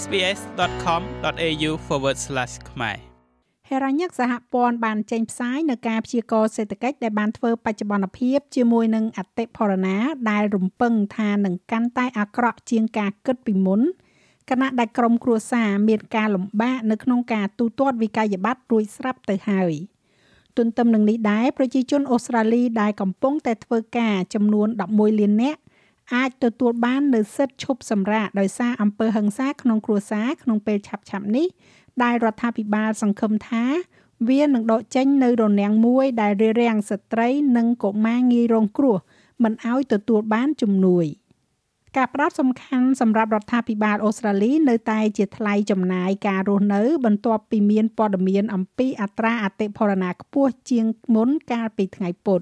sbs.com.au/ ខ្មែរហេរ៉ាញឹកសហព័ន្ធបានចេញផ្សាយនៅការព្យាករណ៍សេដ្ឋកិច្ចដែលបានធ្វើបច្ចុប្បន្នភាពជាមួយនឹងអតិផរណាដែលរំពឹងថានឹងកាន់តែអាក្រក់ជាងការគិតពីមុនគណៈដែលក្រុមគ្រួសារមានការលំបាកនៅក្នុងការទូទាត់វិក័យប័ត្ររួចស្រាប់ទៅហើយទន្ទឹមនឹងនេះដែរប្រជាជនអូស្ត្រាលីដែលកំពុងតែធ្វើការចំនួន11លាននាក់ អាចទទួលបាននូវសិទ្ធិឈប់សម្រាកដោយសារអំពើហិង្សាក្នុងគ្រួសារក្នុងពេលឆាប់ៗនេះដែលរដ្ឋាភិបាលសង្ឃឹមថាវានឹងដកចេញនៅរនាំងមួយដែលរារាំងស្ត្រីនិងកុមារងាយរងគ្រោះមិនឲ្យទទួលបានជំនួយ។ការផ្ដោតសំខាន់សម្រាប់រដ្ឋាភិបាលអូស្ត្រាលីនៅតែជាថ្លៃចំណាយការរស់នៅបន្ទាប់ពីមានព័ត៌មានអំពីអត្រាអតិផរណាខ្ពស់ជាងមុនកាលពីថ្ងៃពុធ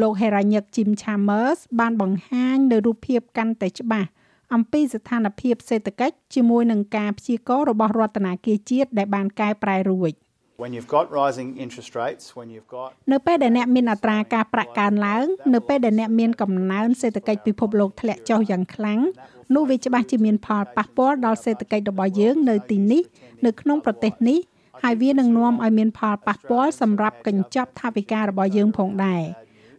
លោក Heranyck Jim Chambers បានបង្ហាញនៅរូបភាពកាន់តែច្បាស់អំពីស្ថានភាពសេដ្ឋកិច្ចជាមួយនឹងការព្យាករណ៍របស់រដ្ឋាភិបាលជាតិដែលបានកែប្រែរួច when you've got rising interest rates when you've got នៅពេលដែលអ្នកមានអត្រាការប្រាក់កើនឡើង នៅពេលដែលអ្នកមានកំណើនសេដ្ឋកិច្ចពិភពលោកធ្លាក់ចុះយ៉ាងខ្លាំងនោះវាច្បាស់ជាមានផលប៉ះពាល់ដល់សេដ្ឋកិច្ចរបស់យើងនៅទីនេះនៅក្នុងប្រទេសនេះហើយវានឹងនាំឲ្យមានផលប៉ះពាល់សម្រាប់កញ្ចប់ថវិការបស់យើងផងដែរ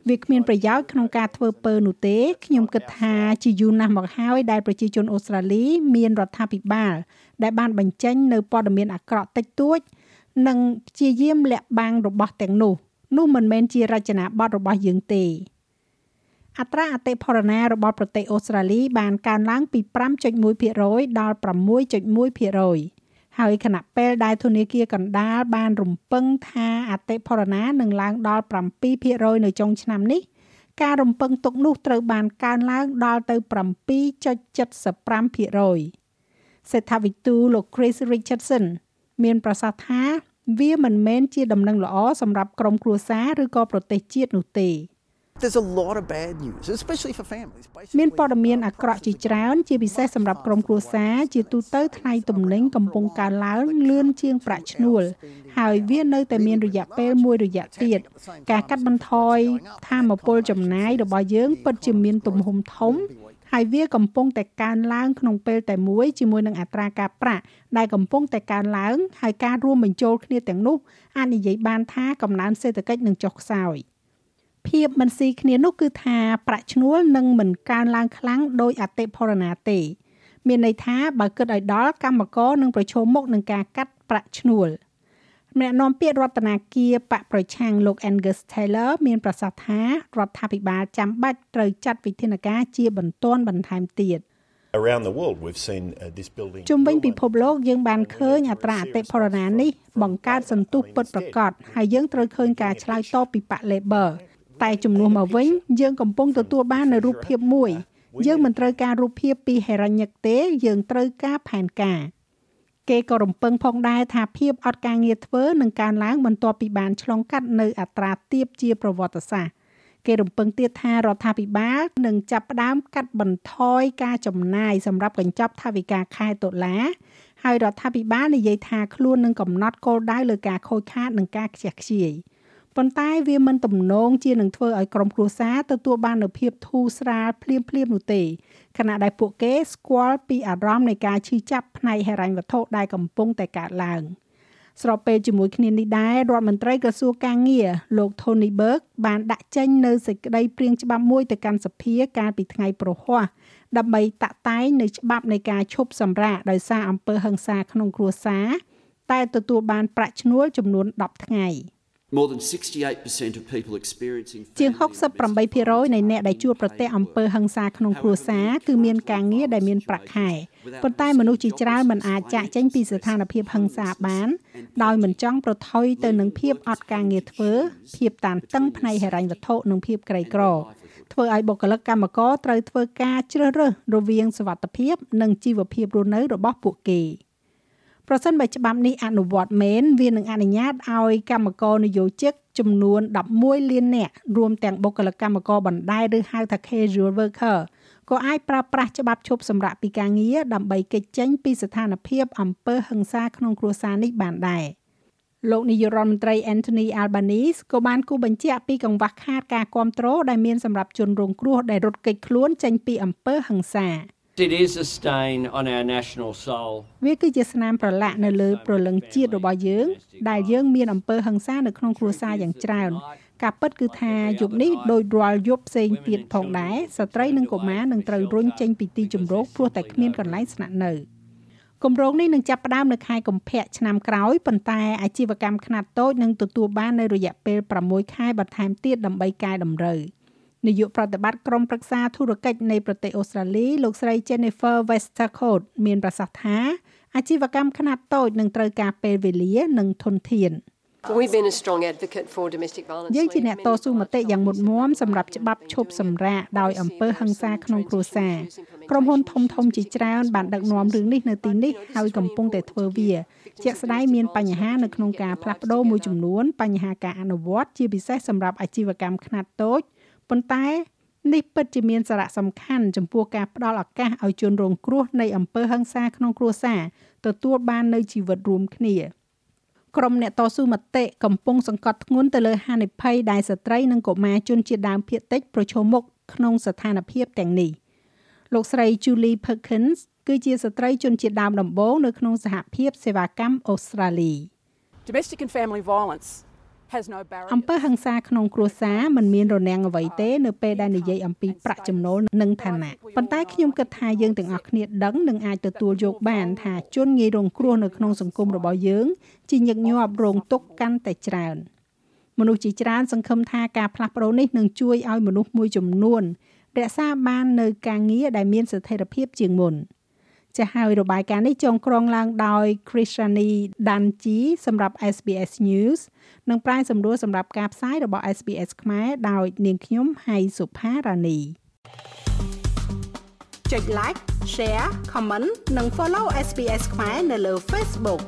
វាគ្មានប្រយោជន៍ក្នុងការធ្វើពើនោះទេខ្ញុំគិតថាជាយូរណាស់មកហើយដែលប្រជាជនអូស្ត្រាលី មានរដ្ឋាភិបាល ដែលបានបញ្ចេញនៅព័ត៌មានអាក្រក់តិចតួច និងព្យាយាមលាក់បាំងរបស់ទាំងនោះ នោះមិនមែនជារចនាប័ទ្មរបស់យើងទេអត្រាអតិផរណារបស់ប្រទេសអូស្ត្រាលីបានកើនឡើងពី5.1%ដល់6.1% ហើយខណៈពេលដែលធនាគារកណ្ដាលបានរំពឹងថាអតិផរណានឹងឡើងដល់7%នៅចុងឆ្នាំនេះការរំពឹងទុកនោះត្រូវបានកើនឡើងដល់ទៅ7.75%សេដ្ឋវិទូលោក Chris Richardson មានប្រសាសន៍ថា វាមិនមែនជាដំណឹងល្អសម្រាប់ក្រុមគ្រួសារឬក៏ប្រទេសជាតិនោះទេ There's a lot of bad news especially for families មានព័ត៌មានអាក្រក់ជាច្រើន ជាពិសេសសម្រាប់ក្រុមគ្រួសារជាទូទៅថ្លៃទំនិញកំពុងកើនឡើងលឿនជាងប្រាក់ឈ្នួល ហើយវានៅតែមានរយៈពេលមួយរយៈទៀតការកាត់បន្ថយធម៌ពលចំណាយរបស់យើងពិតជាមានទំហំធំហើយវាកំពុងតែកើនឡើងក្នុងពេលតែមួយជាមួយនឹងអត្រាការប្រាក់ដែលកំពុងតែកើនឡើងហើយការរួមបញ្ចូលគ្នាទាំងនោះអាចនិយាយបានថាកំណើនសេដ្ឋកិច្ចនឹងចុះខ្សោយ ភាពមិនស៊ីគ្នានោះគឺថាប្រាក់ឈ្នួលនឹងមិនកើនឡើងខ្លាំងដោយអតិផរណាទេ មានន័យថាបើគិតឲ្យដល់កម្មករនឹងប្រឈមមុខនឹងការកាត់ប្រាក់ឈ្នួលអ្នកនាំពាក្យរដ្ឋាភិបាលបកប្រឆាំងលោក Angus Taylor មានប្រសាសន៍ថារដ្ឋាភិបាលចាំបាច់ត្រូវចាត់វិធានការជាបន្ទាន់បន្ថែមទៀត Around the world we've seen uh, this building ជុំវិញពិភពលោកយើងបានឃើញអត្រាអតិផរណានេះបង្កើតសន្ទុះពិតប្រាកដហើយយើងត្រូវឃើញការឆ្លើយតបពីបក Labor តែជំនួសមកវិញយើងកំពុងទទួលបាននូវរូបភាពមួយ យើងមិនត្រូវការរូបភាពពីហេរ៉ាញឹកទេ យើងត្រូវការផែនការគេក៏រំពឹងផងដែរថាភាពអត់ការងារធ្វើនឹងកើនឡើងបន្ទាប់ពីបានឆ្លងកាត់នៅអត្រាទាបជាប្រវត្តិសាស្ត្រគេរំពឹងទៀតថារដ្ឋាភិបាលនឹងចាប់ផ្ដើមកាត់បន្ថយការចំណាយសម្រាប់កញ្ចប់ថវិកាខែតុលាហើយរដ្ឋាភិបាលនិយាយថាខ្លួននឹងកំណត់គោលដៅលើការខូចខាតនិងការខ្ជះខ្ជាយ។ ប៉ុន្តែវាមិនទំនងជានឹងធ្វើឲ្យក្រុមគ្រួសារទទួលបាននូវភាពធូរស្រាលភ្លាមភ្លាមនោះទេខណៈដែលពួកគេស្គាល់ពីអារម្មណ៍នៃការឈឺចាប់ផ្នែកហិរញ្ញវត្ថុដែលកំពុងតែកើតឡើងស្របពេលជាមួយគ្នានេះដែររដ្ឋមន្ត្រីក្រសួងកាងារលោក Tony Berg បានដាក់ចេញនូវសេចក្តីព្រាងច្បាប់មួយទៅកាន់សភាកាលពីថ្ងៃប្រហ័សដើម្បីតាក់តែងនៅច្បាប់នៃការឈប់សម្រាកដោយសារអំពើហិង្សាក្នុងគ្រួសារតែទទួលបានប្រាក់ឈ្នួលចំនួន10ថ្ងៃ។ More than 68% of people experiencing ជាង68%នៃអ្នកដែលជួបប្រទះអំពើហិង្សាក្នុងគ្រួសារគឺមានការងារដែលមានប្រាក់ខែប៉ុន្តែមនុស្សជាច្រើនមិនអាចចាក់ចេញពីស្ថានភាពហិង្សាបានដោយមិនចង់ប្រថុយទៅនឹងភាពអត់ការងារធ្វើភាពតានតឹងផ្នែកហិរញ្ញវត្ថុនិងភាពក្រីក្រធ្វើឲ្យបុគ្គលិកកម្មករត្រូវធ្វើការជ្រើសរើសរវាងសុវត្ថិភាព និងជីវភាពរស់នៅរបស់ពួកគេ។ ប្រសិនបើច្បាប់នេះអនុវត្តមែនវានឹងអនុញ្ញាតឲ្យកម្មករនិយោជិកចំនួន11លាននាក់រួមទាំងបុគ្គលិកកម្មករបណ្តែតឬហៅថា casual worker ក៏អាចប្រើប្រាស់ច្បាប់ឈប់សម្រាកពីការងារដើម្បីគេចចេញពីស្ថានភាពអំពើហិង្សាក្នុងគ្រួសារនេះបានដែរលោកនាយករដ្ឋមន្ត្រី Anthony Albanese ក៏បានគូបញ្ជាក់ពីកង្វះខាតការគ្រប់គ្រងដែលមានសម្រាប់ជនរងគ្រោះដែលរត់គេចខ្លួនចេញពីអំពើហិង្សា។ It is a stain on our national soul. វាគឺជាស្នាមប្រឡាក់នៅលើព្រលឹងជាតិរបស់យើង ដែលយើងមានអំពើហិង្សានៅក្នុងគ្រួសារយ៉ាងច្រើនការពិតគឺថាយប់នេះដោយរាល់យប់ផ្សេងទៀតផងដែរស្ត្រីនិងកុមារនឹងត្រូវរុញចេញពីទីជម្រកព្រោះតែគ្មានកន្លែងស្នាក់នៅគម្រោងនេះនឹងចាប់ផ្ដើមនៅខែកុម្ភៈឆ្នាំក្រោយប៉ុន្តែអាជីវកម្មខ្នាតតូចនឹងទទួលបាននៅរយៈពេល6ខែបន្ថែមទៀតដើម្បីកែតម្រូវ នាយកប្រតិបត្តិក្រុមប្រឹក្សាធុរកិច្ចនៃប្រទេសអូស្ត្រាលីលោកស្រី Jennifer Westercote មានប្រសាសន៍ថាអាជីវកម្មខ្នាតតូចនឹងត្រូវការពេលវេលានិងធនធាន។ We've been a strong advocate for domestic violence. យើងជាអ្នកតស៊ូមតិយ៉ាងមុតមមសម្រាប់ច្បាប់ឈប់សម្រាកដោយអំពើហិង្សាក្នុងគ្រួសារក្រុមហ៊ុនធំធំជាច្រើនបានដឹកនាំរឿងនេះនៅទីនេះហើយកំពុងតែធ្វើវា ជាក់ស្ដែងមានបញ្ហានៅក្នុងការផ្លាស់ប្ដូរមួយចំនួនបញ្ហាការអនុវត្តជាពិសេសសម្រាប់អាជីវកម្មខ្នាតតូច ប៉ុន្តែនេះពិតជាមានសារៈសំខាន់ចំពោះការផ្ដល់ឱកាសឲ្យជនរងគ្រោះនៃអំពើហិង្សាក្នុងគ្រួសារទទួលបាននូវជីវិតរួមគ្នា។ក្រុមអ្នកតស៊ូមតិកំពុងសង្កត់ធ្ងន់ទៅលើហានិភ័យដែលស្ត្រីនិងកុមារជនជាតិដើមភាគតិចប្រឈមមុខក្នុងស្ថានភាពទាំងនេះលោកស្រី Julie Perkins គឺជាស្ត្រីជនជាតិដើមដំបូងនៅក្នុងសហភាពសេវាកម្មអូស្ត្រាលី Domestic and family violence អំពើហិង្សាក្នុងគ្រួសារមិនមានរនាំងអ្វីទេនៅពេលដែលនិយាយអំពីប្រាក់ចំណូលនិងឋានៈប៉ុន្តែខ្ញុំគិតថាយើងទាំងអស់គ្នាដឹងនិងអាចទទួលយកបានថាជនងាយរងគ្រោះនៅក្នុងសង្គមរបស់យើងជាញឹកញាប់រងទុក្ខកាន់តែច្រើនមនុស្សជាច្រើនសង្ឃឹមថាការផ្លាស់ប្ដូរនេះនឹងជួយឲ្យមនុស្សមួយចំនួនរក្សាបាននៅការងារដែលមានស្ថិរភាពជាងមុន។ ចាស់ហើយរបាយការណ៍នេះចងក្រងឡើងដោយ Krishani Danji សម្រាប់ SBS News និងប្រាយសម្រួលសម្រាប់ការផ្សាយរបស់ SBS ខ្មែរដោយនាងខ្ញុំហៃសុផារ៉ានីចុច like share comment និង follow SBS ខ្មែរនៅលើ Facebook